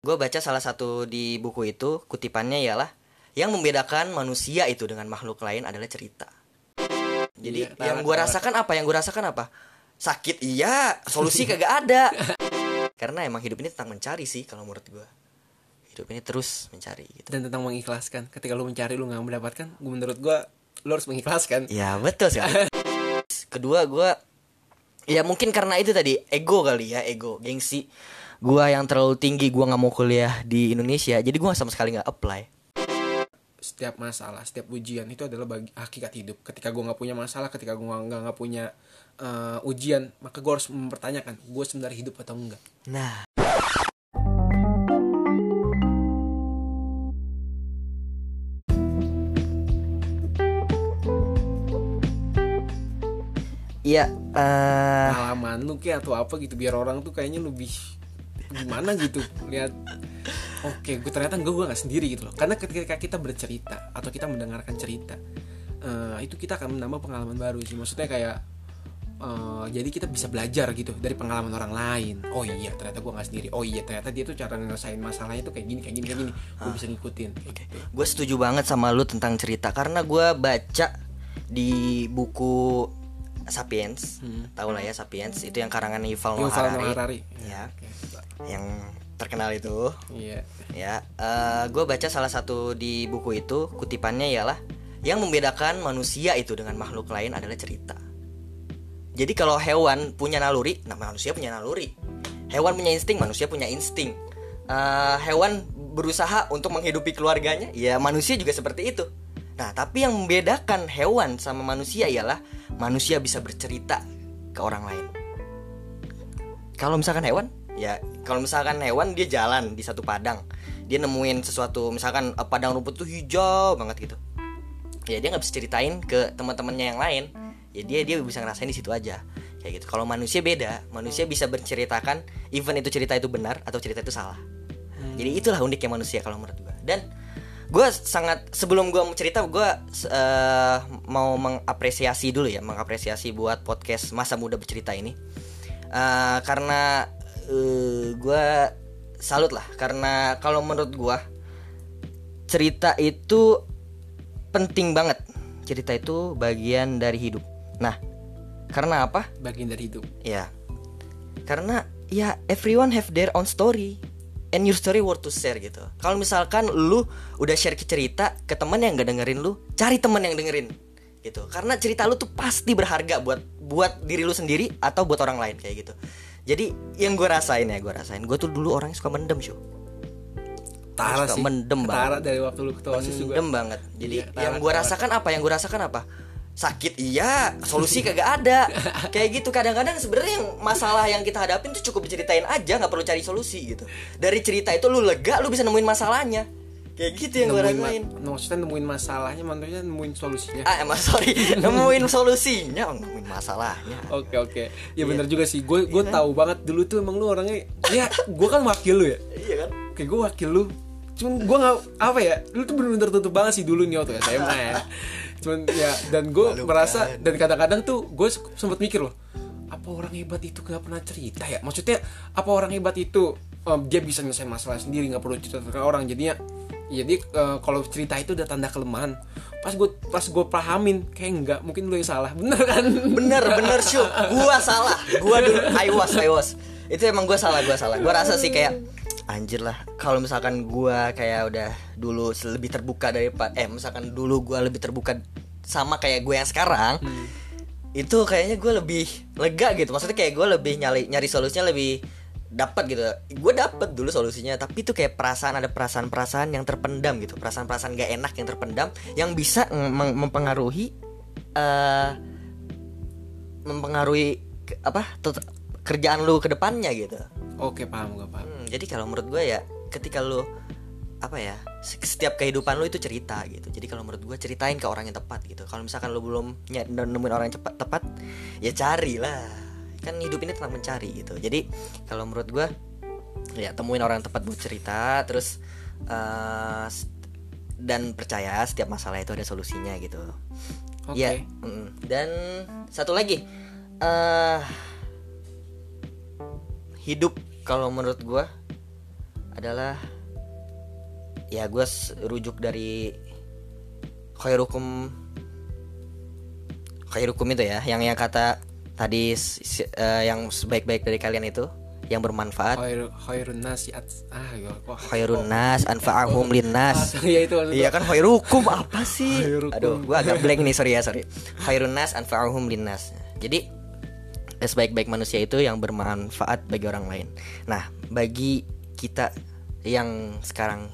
Gue baca salah satu di buku itu kutipannya ialah yang membedakan manusia itu dengan makhluk lain adalah cerita. Jadi Iya, yang gue rasakan apa? Yang gue rasakan apa? Sakit iya, solusi kagak ada. Karena emang hidup ini tentang mencari sih kalau menurut gue. Hidup ini terus mencari gitu. dan tentang mengikhlaskan ketika lu mencari lu nggak mendapatkan gue menurut gue lu harus mengikhlaskan Ya betul sekali. Kedua gue ya mungkin karena itu tadi ego kali ya ego gengsi. Gua yang terlalu tinggi gua nggak mau kuliah di Indonesia jadi gua sama sekali nggak apply. setiap masalah setiap ujian itu adalah bagi hakikat hidup. Ketika gue nggak punya masalah ketika gue nggak nggak punya eh, ujian maka gue harus mempertanyakan gue sebenarnya hidup atau enggak? Nah. Iya, eh. Pengalaman lu kayak atau apa gitu biar orang tuh kayaknya lebih gimana gitu lihat oke gue ternyata gue gue nggak sendiri gitu loh. Karena ketika kita bercerita atau kita mendengarkan cerita eh, itu kita akan menambah pengalaman baru sih. Maksudnya kayak eh, jadi kita bisa belajar gitu dari pengalaman orang lain. Oh iya ternyata gue nggak sendiri. Oh iya ternyata dia tuh cara ngelesain masalahnya tuh kayak gini kayak gini kayak gini. Gue bisa ngikutin. Gitu gue setuju banget sama lu tentang cerita. Karena gua baca di buku Sapiens, tahu lah ya Sapiens itu yang karangan Yuval Noah Harari. Noah Harari Ya, coba. yang terkenal itu. iya Ya, gue baca salah satu di buku itu kutipannya ialah yang membedakan manusia itu dengan makhluk lain adalah cerita. Jadi kalau hewan punya naluri, nah manusia punya naluri. Hewan punya insting, manusia punya insting. Eh, hewan berusaha untuk menghidupi keluarganya, ya manusia juga seperti itu. Nah, tapi yang membedakan hewan sama manusia ialah manusia bisa bercerita ke orang lain. Kalau misalkan hewan, ya kalau misalkan hewan dia jalan di satu padang, dia nemuin sesuatu, misalkan eh, padang rumput tuh hijau banget gitu. Ya dia nggak bisa ceritain ke teman-temannya yang lain. Ya dia dia bisa ngerasain di situ aja. Kayak gitu. Kalau manusia beda, manusia bisa berceritakan even itu cerita itu benar atau cerita itu salah. Jadi itulah uniknya manusia kalau menurut gua. Dan gue sangat sebelum gue mau cerita gue eh, mau mengapresiasi dulu ya, mengapresiasi buat podcast masa muda bercerita ini. Eh, karena gue salut lah. Karena kalau menurut gue cerita itu penting banget. Cerita itu bagian dari hidup. Nah karena apa? Bagian dari hidup. Ya karena ya everyone have their own story and your story worth to share gitu. Kalau misalkan lu udah share ke cerita ke temen yang gak dengerin lu cari temen yang dengerin gitu. Karena cerita lu tuh pasti berharga buat buat diri lu sendiri atau buat orang lain kayak gitu. Jadi yang gue rasain ya gue rasain gue tuh dulu orang yang suka mendem show Tara Suka sih. mendem Tara banget. dari waktu lu ketua osis juga. Mendem banget. Jadi Iya, yang gue rasakan apa? Yang gue rasakan apa sakit iya. Solusi kagak ada. Kayak gitu kadang-kadang sebenarnya yang masalah yang kita hadapin tuh cukup diceritain aja nggak perlu cari solusi gitu. Dari cerita itu lu lega lu bisa nemuin masalahnya. Kayak gitu yang gue rasain ma- maksudnya nemuin masalahnya maksudnya nemuin solusinya? Ah emang sorry. Nemuin solusinya oh, nemuin masalahnya. Oke oke, ya bener juga sih. Gue gue tahu banget dulu tuh emang lu orangnya, ya gue kan wakil lu ya. iya kan? Oke gue wakil lu. Cuman gue nggak apa ya, lu tuh bener-bener tertutup banget sih dulu nih waktu SMA ya. Cuman ya dan gue merasa dan kadang-kadang tuh gue sempet mikir loh, apa orang hebat itu nggak pernah cerita ya? Maksudnya apa orang hebat itu em, dia bisa nyelesain masalah sendiri nggak perlu cerita ke orang. Jadinya jadi eh, kalau cerita itu udah tanda kelemahan. Pas gue pas gue pahamin kayak enggak mungkin lu yang salah. Bener kan? Bener bener syu. Gua salah. Gua dulu I was I was. Itu emang gua salah gua salah. Gua rasa sih kayak anjir lah kalau misalkan gua kayak udah dulu lebih terbuka dari eh misalkan dulu gua lebih terbuka sama kayak gue yang sekarang itu kayaknya gue lebih lega gitu. Maksudnya kayak gue lebih nyari nyari solusinya lebih dapat gitu. Gue dapat dulu solusinya tapi itu kayak perasaan ada perasaan-perasaan yang terpendam gitu. Perasaan-perasaan gak enak yang terpendam yang bisa mem- mempengaruhi eh mempengaruhi apa kerjaan lu ke depannya gitu. Oke paham gue paham. Hmm, jadi kalau menurut gue ya ketika lu apa ya se- setiap kehidupan lu itu cerita gitu. Jadi kalau menurut gue ceritain ke orang yang tepat gitu. Kalau misalkan lu belum nemuin orang yang cepat tepat ya carilah. Kan hidup ini tentang mencari gitu. Jadi kalau menurut gue ya temuin orang yang tepat buat cerita terus s- dan percaya setiap masalah itu ada solusinya gitu. Oke. ya mm. dan satu lagi eh hidup kalau menurut gua adalah ya gue rujuk dari khairukum khairukum itu ya yang yang kata tadi eh, yang sebaik-baik dari kalian itu yang bermanfaat Khair khairun ah ya kok khairun nas anfa'ahum linnas Iya itu Iya kan khairukum apa sih? Aduh, gua agak blank nih sorry ya sorry. Khairun nas anfa'uhum linnas. Jadi sebaik-baik manusia itu yang bermanfaat bagi orang lain. Nah, bagi kita yang sekarang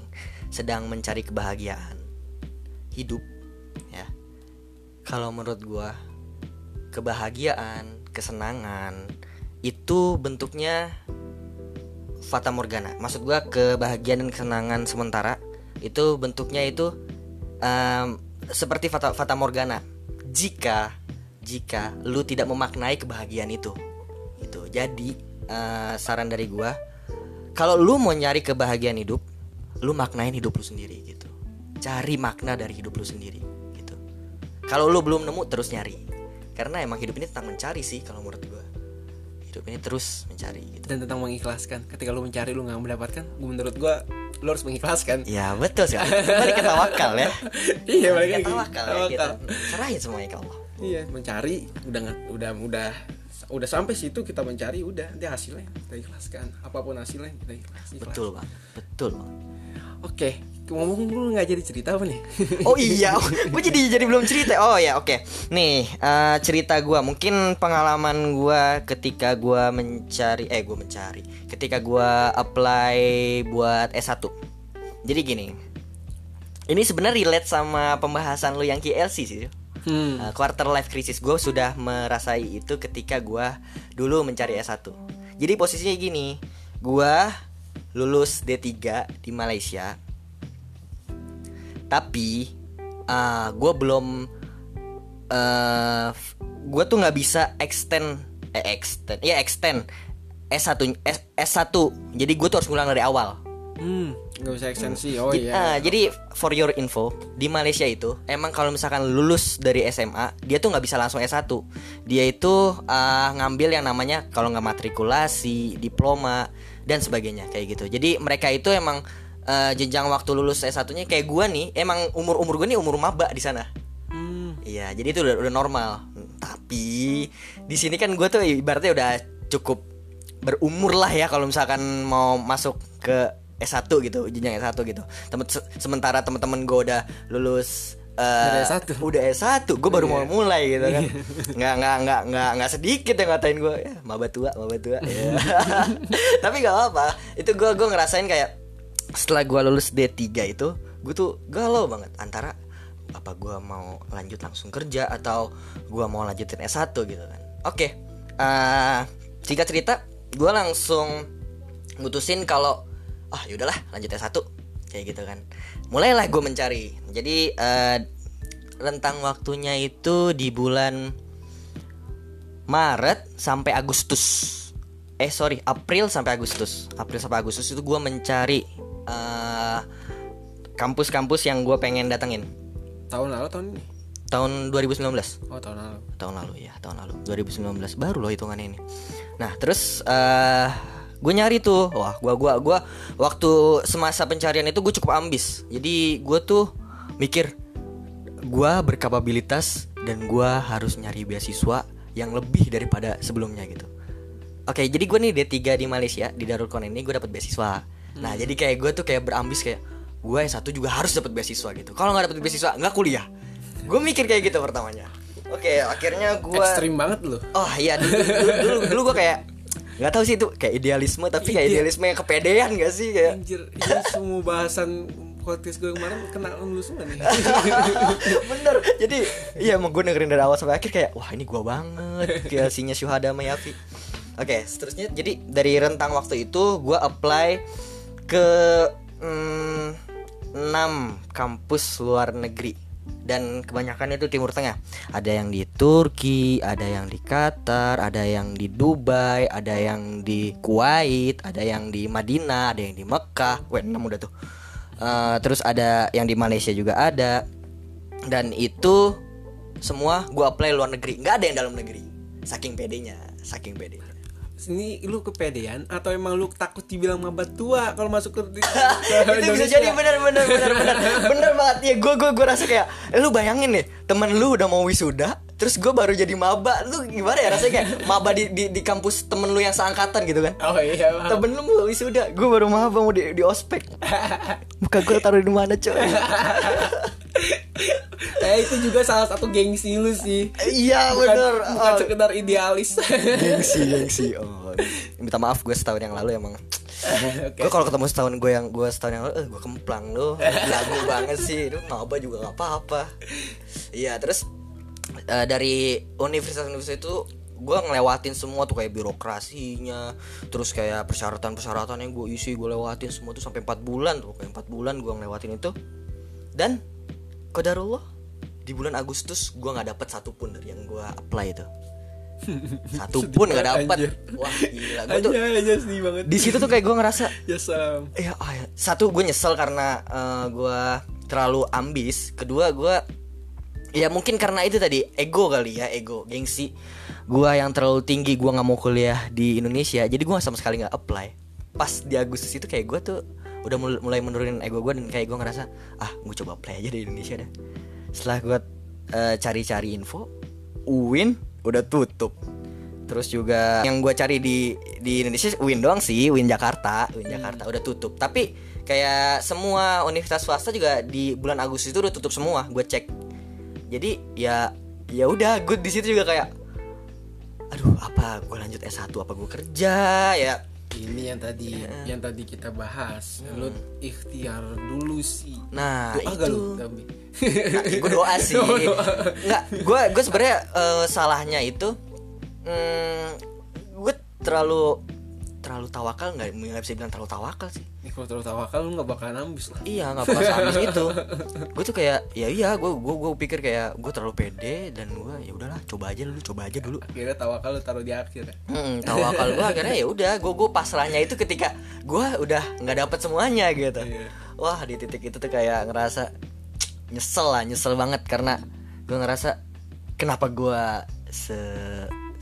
sedang mencari kebahagiaan hidup ya. Kalau menurut gua kebahagiaan, kesenangan itu bentuknya fata morgana. Maksud gua kebahagiaan dan kesenangan sementara itu bentuknya itu em, seperti fata fata morgana. Jika jika lu tidak memaknai kebahagiaan itu. Itu. Jadi eh, saran dari gua kalau lu mau nyari kebahagiaan hidup, lu maknain hidup lu sendiri gitu. Cari makna dari hidup lu sendiri gitu. Kalau lu belum nemu terus nyari. Karena emang hidup ini tentang mencari sih kalau menurut gua. Hidup ini terus mencari gitu. dan tentang mengikhlaskan ketika lu mencari lu nggak mendapatkan gua- menurut gua lu harus mengikhlaskan Ya betul sekali. Balik ke tawakal ya. iya Balik ke tawakal ya gitu. Serahin semuanya ke Allah. iya mencari udah udah udah udah sampai situ kita mencari udah nanti hasilnya kita ikhlaskan apa pun hasilnya kita ikhlas, ikhlas. Betul bang. Betul. Bang. oke ngomong lu nggak jadi cerita apa nih Oh iya, gue jadi jadi belum cerita. Oh ya, oke. Nih eh, cerita gua mungkin pengalaman gua ketika gua mencari, eh gua mencari, ketika gua apply buat S1. Jadi gini, ini sebenarnya relate sama pembahasan lu yang KLC sih. Hmm. Uh, quarter life crisis. Gue sudah merasai itu ketika gue dulu mencari S1 Jadi posisinya gini Gue lulus D3 di Malaysia. Tapi uh, gue belum uh, Gue tuh nggak bisa extend Eh extend Ya extend S1 S, S1 Jadi gue tuh harus ngulang dari awal Hmm, nggak bisa ekstensi. Oh iya. ah, jadi for your info di Malaysia itu emang kalau misalkan lulus dari SMA dia tuh nggak bisa langsung S1 dia itu ah, ngambil yang namanya kalau nggak matrikulasi diploma dan sebagainya kayak gitu jadi mereka itu emang ah, jenjang waktu lulus S1 nya kayak gua nih emang umur umur gue nih umur maba di sana Hmm. Iya, jadi itu udah, udah normal. Tapi di sini kan gue tuh ibaratnya udah cukup berumur lah ya kalau misalkan mau masuk ke S1 gitu, jenjang S1 gitu. Temen, se- sementara teman-teman gue udah lulus eh, Udah S1. udah S1, gue baru mau Iya. mulai gitu kan. Nggak nggak nggak nggak nggak sedikit yang ngatain gue, ya, maba tua, maba tua. Ya. Tapi nggak apa, itu gue gue ngerasain kayak setelah gue lulus D3 itu, gue tuh galau banget antara apa gue mau lanjut langsung kerja atau gue mau lanjutin S1 gitu kan. Oke, eh singkat cerita, gue langsung mutusin kalau ah yaudahlah lanjut S1 kayak gitu kan. Mulailah gue mencari. Jadi eh, rentang waktunya itu di bulan Maret sampai Agustus. Eh sorry, April sampai Agustus. April sampai Agustus itu gue mencari eh, kampus-kampus yang gue pengen datengin Tahun lalu tahun ini. tahun 2019 Oh tahun lalu. tahun lalu ya tahun lalu 2019 baru loh hitungannya ini nah terus eh gue nyari tuh. Wah gua gua gua. Waktu semasa pencarian itu gue cukup ambis. Jadi gue tuh mikir gua berkapabilitas dan gua harus nyari beasiswa yang lebih daripada sebelumnya gitu. Oke jadi gue nih D3 di Malaysia di Darul Kon ini gue dapat beasiswa. Nah jadi kayak gue tuh kayak berambis kayak gue yang satu juga harus dapat beasiswa gitu. Kalau nggak dapat beasiswa nggak kuliah. Gue mikir kayak gitu pertamanya. Oke akhirnya gue Ekstrim banget lu. oh iya dulu dulu, dulu, dulu gue kayak nggak tahu sih itu kayak idealisme tapi kayak Ide- idealisme yang kepedean gak sih kayak Anjir, ini semua bahasan podcast gue kemarin kena lu semua nih. bener. Jadi iya emang gue dengerin dari awal sampai akhir kayak wah ini gue banget kayak sinya Syuhada Mayafi oke seterusnya jadi dari rentang waktu itu gue apply ke mm, 6 kampus luar negeri dan kebanyakan itu Timur Tengah. Ada yang di Turki ada yang di Qatar ada yang di Dubai ada yang di Kuwait ada yang di Madinah ada yang di Mekah. Weh enam udah tuh. Eh, terus ada yang di Malaysia juga ada. Dan itu semua gue apply luar negeri. Nggak ada yang dalam negeri. Saking pedenya saking pedenya ini lu kepedean atau emang lu takut dibilang maba tua kalau masuk ke, ke itu bisa jadi bener bener bener bener. Bener banget. Ya gue gue gue rasa kayak eh, lu bayangin nih temen lu udah mau wisuda terus gue baru jadi maba. Lu gimana ya rasanya kayak maba di, di di kampus temen lu yang seangkatan gitu kan? Oh iya paham. temen lu mau wisuda gue baru maba mau di, di ospek. Muka gue taruh di mana coy Eh itu juga salah satu gengsi lu sih. Iya bukan, bener. bukan Oh, sekedar idealis. Gengsi gengsi. Oh minta maaf gue setahun yang lalu emang. Oke. gue kalau ketemu setahun gue yang gue setahun yang lalu eh gue kemplang lu lagu banget sih. Lu maba juga gak apa-apa. Iya terus eh, dari universitas-universitas itu gue ngelewatin semua tuh kayak birokrasinya terus kayak persyaratan-persyaratan yang gue isi gue lewatin semua tuh sampai 4 bulan tuh. Kayak 4 bulan gue ngelewatin itu. Dan kodarullah di bulan Agustus gue nggak dapet satupun dari yang gue apply itu. Satu pun nggak dapet. Anjir. wah gila. Gue tuh sedih banget. di situ tuh kayak gue ngerasa ya salam. ya satu gue nyesel karena eh, gue terlalu ambis. Kedua gue ya mungkin karena itu tadi ego kali ya ego gengsi. Gue yang terlalu tinggi gue nggak mau kuliah di Indonesia. Jadi gue sama sekali nggak apply. Pas di Agustus itu kayak gue tuh udah mul- mulai menurunin ego gue dan kayak gue ngerasa ah gue coba apply aja di Indonesia dah setelah gue eh, cari-cari info UIN udah tutup. Terus juga yang gue cari di di Indonesia UIN doang sih UIN Jakarta. UIN Jakarta udah tutup. Tapi kayak semua universitas swasta juga di bulan Agustus itu udah tutup semua gue cek. Jadi ya ya udah gue di situ juga kayak aduh apa gue lanjut S1 apa gue kerja? Ya ini yang tadi yang tadi kita bahas. Lu ikhtiar dulu sih. Nah doa gak itu. Lu Gambi? nah, gue doa sih. Nggak gue gue sebenarnya eh, salahnya itu hmm, gue terlalu terlalu tawakal nggak nggak bisa bilang terlalu tawakal sih. Nih, kalau terlalu tawakal lu gak bakalan ambis lah. Iya nggak bakal habis itu gue tuh kayak ya iya gue gue gue pikir kayak gue terlalu pede dan gue ya udahlah coba aja dulu coba aja dulu. Akhirnya tawakal lu taruh di akhir ya? Hmm, tawakal gue akhirnya ya udah gue gue pasrahnya itu ketika gue udah nggak dapet semuanya gitu. Iya. wah di titik itu tuh kayak ngerasa nyesel lah nyesel banget karena gue ngerasa kenapa gue se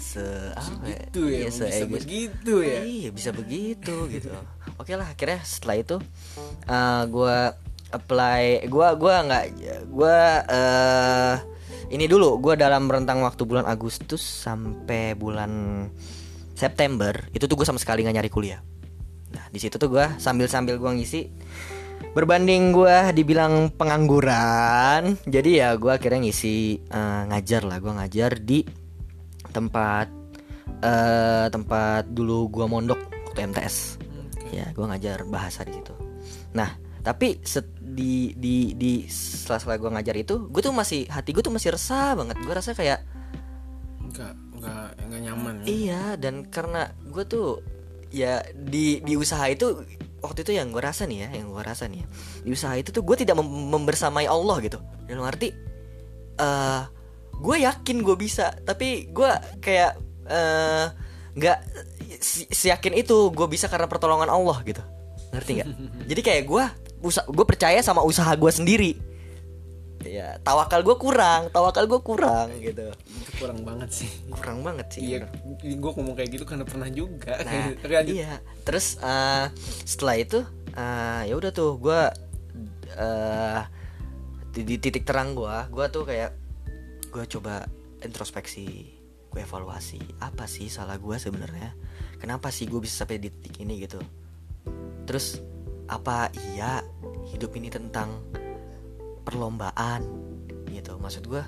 se apa ya, ya Iya, bisa begitu ya. Iya bisa begitu gitu. Oke lah akhirnya setelah itu eh gue apply gue gua nggak gue eh ini dulu gue dalam rentang waktu bulan Agustus sampai bulan September itu tuh gue sama sekali nggak nyari kuliah. Nah di situ tuh gue sambil sambil gue ngisi berbanding gue dibilang pengangguran jadi ya gue akhirnya ngisi eh, ngajar lah. Gue ngajar di tempat eh tempat dulu gua mondok waktu MTS ya gua ngajar bahasa di situ. Nah tapi set, di di di setelah setelah gue ngajar itu gue tuh masih hati gue tuh masih resah banget. Gue rasa kayak enggak enggak enggak nyaman ya. iya dan karena gue tuh ya di di usaha itu waktu itu yang gue rasa nih ya yang gue rasa nih ya, di usaha itu tuh gue tidak mem- membersamai Allah gitu. Dalam arti eh gue yakin gue bisa tapi gue kayak eh, nggak si, yakin itu gue bisa karena pertolongan Allah gitu. Ngerti nggak? Jadi kayak gue usaha gue percaya sama usaha gue sendiri. Ya tawakal gue kurang tawakal gue kurang gitu. Itu kurang banget sih. Kurang banget sih iya gue ngomong kayak gitu karena pernah juga. Nah, iya. Terus eh, setelah itu eh, ya udah tuh gue di, di titik terang gue, gue tuh kayak gue coba introspeksi, gue evaluasi apa sih salah gue sebenarnya, kenapa sih gue bisa sampai di titik ini gitu. Terus apa iya hidup ini tentang perlombaan gitu, maksud gue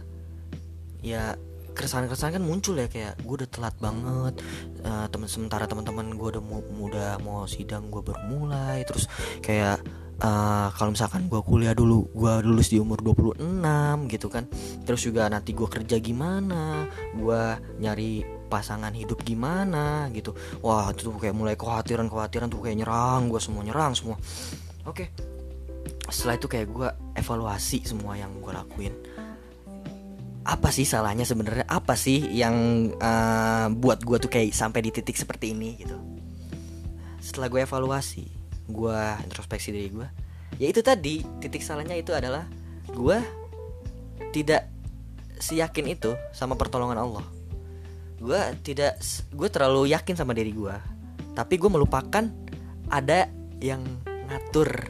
ya keresahan-keresahan kan muncul ya kayak gue udah telat banget eh, temen sementara teman-teman gue udah mau udah mau sidang gue baru mulai terus kayak eh, kalau misalkan gue kuliah dulu gue lulus di umur 26 gitu kan. Terus juga nanti gue kerja gimana gue nyari pasangan hidup gimana gitu. Wah itu tuh kayak mulai kekhawatiran kekhawatiran tuh kayak nyerang gue semua nyerang semua. Oke. Setelah itu kayak gue evaluasi semua yang gue lakuin. Apa sih salahnya sebenarnya? Apa sih yang eh, buat gue tuh kayak sampai di titik seperti ini gitu? Setelah gue evaluasi gue introspeksi diri gue ya itu tadi titik salahnya itu adalah gue tidak seyakin itu sama pertolongan Allah. Gue tidak gue terlalu yakin sama diri gue tapi gue melupakan ada yang ngatur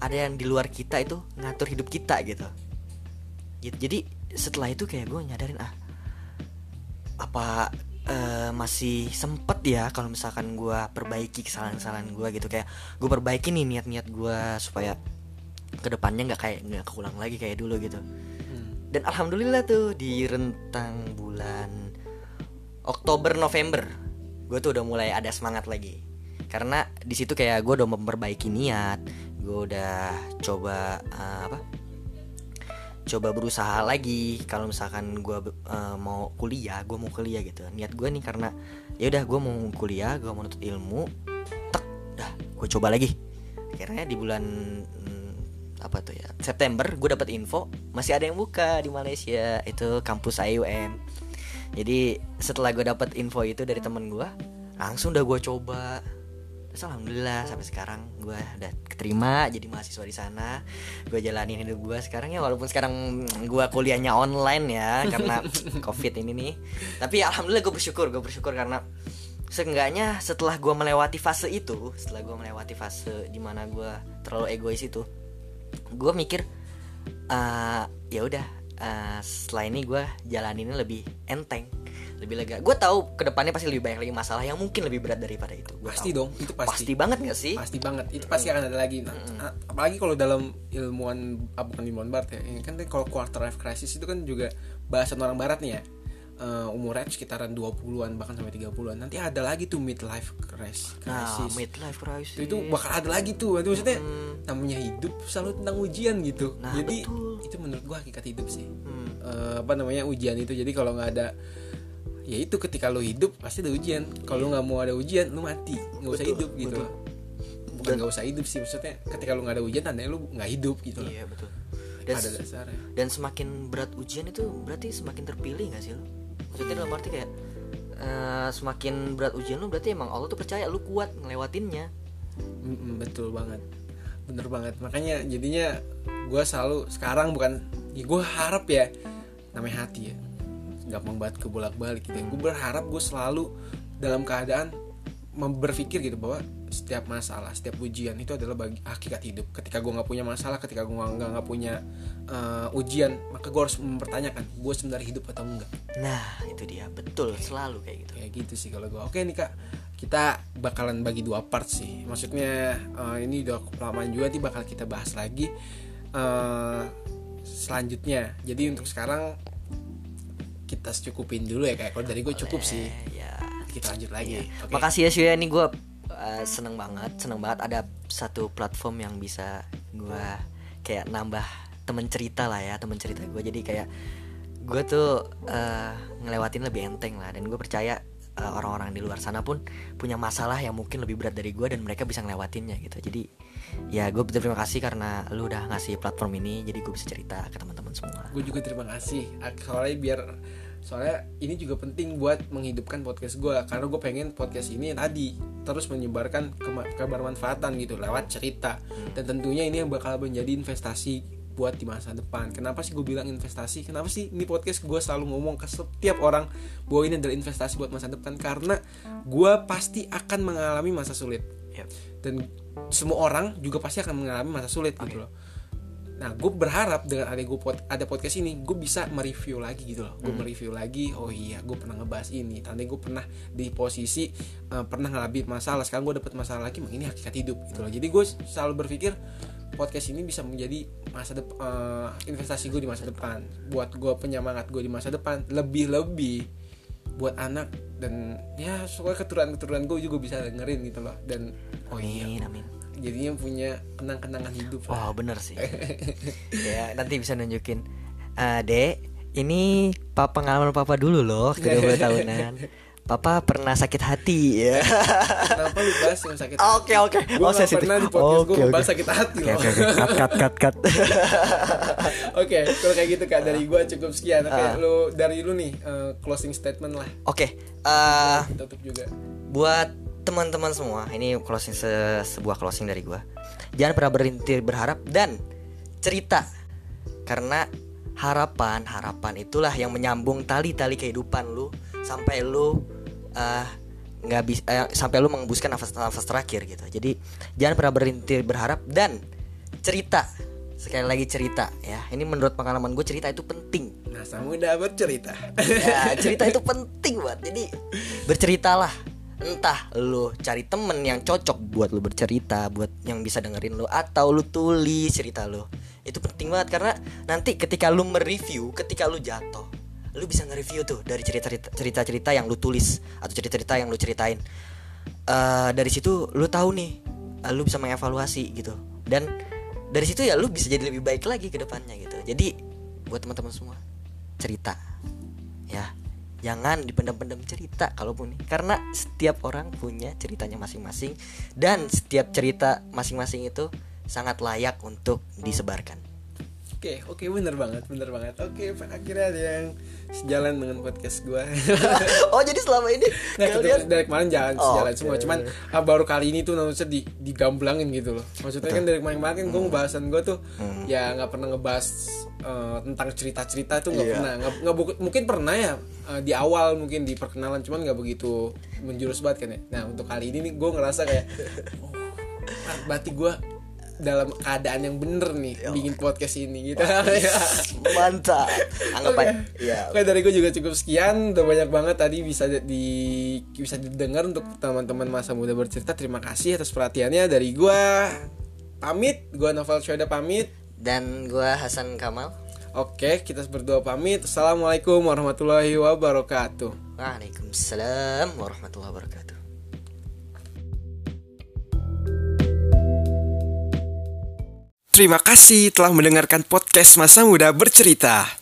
ada yang di luar kita itu ngatur hidup kita gitu. Jadi setelah itu kayak gue nyadarin ah apa eh, masih sempet ya kalau misalkan gue perbaiki kesalahan-kesalahan gue gitu. Kayak gue perbaiki nih niat-niat gue supaya ke depannya nggak kayak nggak keulang lagi kayak dulu gitu. Hmm. dan alhamdulillah tuh di rentang bulan Oktober November gue tuh udah mulai ada semangat lagi. Karena di situ kayak gue udah memperbaiki niat gue udah coba eh, apa coba berusaha lagi. Kalau misalkan gue mau kuliah gue mau kuliah gitu. Niat gue nih karena ya udah gue mau kuliah gue mau nuntut ilmu tek dah gue coba lagi. Akhirnya di bulan hmm, apa tuh ya September gue dapat info masih ada yang buka di Malaysia itu kampus IUM jadi setelah gue dapat info itu dari temen gue langsung udah gue coba Terus alhamdulillah sampai sekarang gue udah keterima jadi mahasiswa di sana. Gue jalanin hidup gue sekarang ya walaupun sekarang gue kuliahnya online ya karena covid ini nih. Tapi alhamdulillah gue bersyukur gue bersyukur karena seenggaknya setelah gue melewati fase itu setelah gue melewati fase di mana gue terlalu egois itu gue mikir eh, ya udah eh, setelah ini gue jalaninnya lebih enteng lebih lega. Gue tahu ke depannya pasti lebih banyak lagi masalah yang mungkin lebih berat daripada itu. Gua Pasti tahu. dong, itu pasti. pasti banget gak sih? Pasti banget. Itu pasti akan ada lagi. Nah, a- apalagi kalau dalam ilmuwan ah, bukan ilmuwan barat ya ini kan kalau quarter life crisis itu kan juga bahasan orang barat nih ya. Eh, umurnya sekitaran 20-an bahkan sampai 30-an nanti ada lagi tuh midlife crisis. Nah midlife crisis. Itu bakal ada lagi tuh. Itu maksudnya namanya hidup selalu tentang ujian gitu. Nah, jadi betul. itu menurut gua hakikat hidup sih. Hmm. Eh, apa namanya ujian itu. Jadi kalau nggak ada ya itu ketika lo hidup pasti ada ujian. Kalau nggak mau ada ujian lo mati. Nggak usah Betul, hidup gitu betul. bukan nggak usah hidup sih maksudnya ketika lo nggak ada ujian tandanya lo nggak hidup gitu iya betul. Dan, ada dasarnya. dan semakin berat ujian itu berarti semakin terpilih gak sih lo maksudnya dalam arti kayak eh, semakin berat ujian lo berarti emang Allah tuh percaya lu kuat ngelewatinnya. Mm-mm, betul banget. Bener banget. Makanya jadinya gue selalu sekarang bukan ya gue harap ya namanya hati ya gampang banget ke bolak balik gitu. Gue berharap gue selalu dalam keadaan berpikir gitu bahwa setiap masalah setiap ujian itu adalah bagi hakikat hidup. Ketika gue nggak punya masalah ketika gue nggak nggak punya eh, ujian maka gue harus mempertanyakan gue sebenarnya hidup atau enggak? Nah itu dia. Betul selalu kayak gitu. Kayak gitu sih kalau gue oke nih kak. Kita bakalan bagi dua part sih. Maksudnya eh, ini udah kelamaan juga nih bakal kita bahas lagi eh selanjutnya. Jadi untuk sekarang kita cukupin dulu ya kayak kalau dari gue cukup sih. Ya kita lanjut lagi Oke. Makasih ya Shuya ini gue uh, seneng banget, seneng banget ada satu platform yang bisa gue kayak nambah temen cerita lah ya, temen cerita gue. Jadi kayak gue tuh uh, ngelewatin lebih enteng lah, dan gue percaya uh, orang-orang di luar sana pun punya masalah yang mungkin lebih berat dari gue dan mereka bisa ngelewatinnya gitu. Jadi ya gue berterima kasih karena lu udah ngasih platform ini, jadi gue bisa cerita ke teman-teman semua. gue juga terima kasih soalnya biar soalnya ini juga penting buat menghidupkan podcast gue karena gue pengen podcast ini tadi terus menyebarkan kema- kebermanfaatan gitu lewat cerita dan tentunya ini yang bakal menjadi investasi buat di masa depan kenapa sih gue bilang investasi kenapa sih ini podcast gue selalu ngomong ke setiap orang bahwa ini adalah investasi buat masa depan karena gue pasti akan mengalami masa sulit Yap. dan semua orang juga pasti akan mengalami masa sulit gitu loh Nah, gue berharap dengan ada gue pod, ada podcast ini, gue bisa mereview lagi gitu loh. Gue mereview lagi, oh iya, gue pernah ngebahas ini. Tadi gue pernah di posisi eh, pernah ngalamin masalah. Sekarang gue dapet masalah lagi, ini hakikat hidup gitu loh. Jadi gue selalu berpikir podcast ini bisa menjadi masa depan investasi gue di masa depan. Buat gue penyemangat gue di masa depan. Lebih-lebih buat anak dan ya soalnya keturunan-keturunan gue juga bisa dengerin gitu loh. Dan oh iya, Amin, jadinya punya kenang-kenangan hidup lah. Oh bener sih Ya nanti bisa nunjukin "Eh, Dek Ini papa pengalaman papa dulu loh Ke 20 tahunan Papa pernah sakit hati ya. Kenapa lu bahas yang sakit Oke oke. Gue Oh sensitif. pernah di podcast gue Oke, oke. bahas sakit hati Oke loh. oke oke. Cut cut cut Oke kalau kayak gitu kak Dari gue cukup sekian. Oke Ah. lu Dari lu nih eh, Closing statement lah. Oke eh, Kita tutup juga. Buat teman-teman semua Ini closing se- sebuah closing dari gua. Jangan pernah berhenti berharap Dan cerita. Karena harapan Harapan itulah yang menyambung tali-tali kehidupan lu sampai lu eh, nggak bisa eh, sampai lu mengembuskan nafas nafas terakhir gitu. Jadi jangan pernah berhenti berharap dan cerita. Sekali lagi cerita ya. Ini menurut pengalaman gue cerita itu penting. Masa muda bercerita. ya cerita itu penting banget jadi berceritalah. Entah lu cari temen yang cocok buat lu bercerita buat yang bisa dengerin lu atau lu tulis cerita lu. Itu penting banget karena nanti ketika lu mereview ketika lu jatuh lu bisa nge-review tuh dari cerita-cerita yang lu tulis atau cerita-cerita yang lu ceritain. Eh dari situ lu tahu nih eh, lu bisa mengevaluasi gitu. Dan dari situ ya lu bisa jadi lebih baik lagi ke depannya gitu. Jadi buat teman-teman semua cerita. Ya jangan dipendam-pendam cerita kalaupun nih. Karena setiap orang punya ceritanya masing-masing. Dan setiap cerita masing-masing itu sangat layak untuk disebarkan Oke, oke bener banget, bener banget. Oke, akhirnya ada yang sejalan dengan podcast gua. oh jadi selama ini Nah, kalian dari kemarin jalan Oh, sejalan oke. semua, cuman ah, baru kali ini tuh maksudnya di digamblangin gitu loh. Maksudnya kan dari kemarin-kemarin kan Hmm. gue ngebahasan gue tuh ya nggak pernah ngebahas eh, tentang cerita-cerita tuh nggak Iya. pernah. Nggak, mungkin pernah ya eh, di awal mungkin di perkenalan, cuman nggak begitu menjurus banget kan ya. Nah untuk kali ini nih gue ngerasa kayak, oh, berarti gue dalam keadaan yang bener nih bikin podcast ini gitu. Ya. mantap. Anggap Oke. aja ya Oke dari gue juga cukup sekian. Udah banyak banget tadi bisa di bisa didengar untuk teman-teman masa muda bercerita. Terima kasih atas perhatiannya. Dari gue Pamit, gue Novel Syuada pamit. Dan gua Hasan Kamal. Oke kita berdua pamit. Assalamualaikum warahmatullahi wabarakatuh. Waalaikumsalam warahmatullahi wabarakatuh Terima kasih telah mendengarkan podcast Masa Muda Bercerita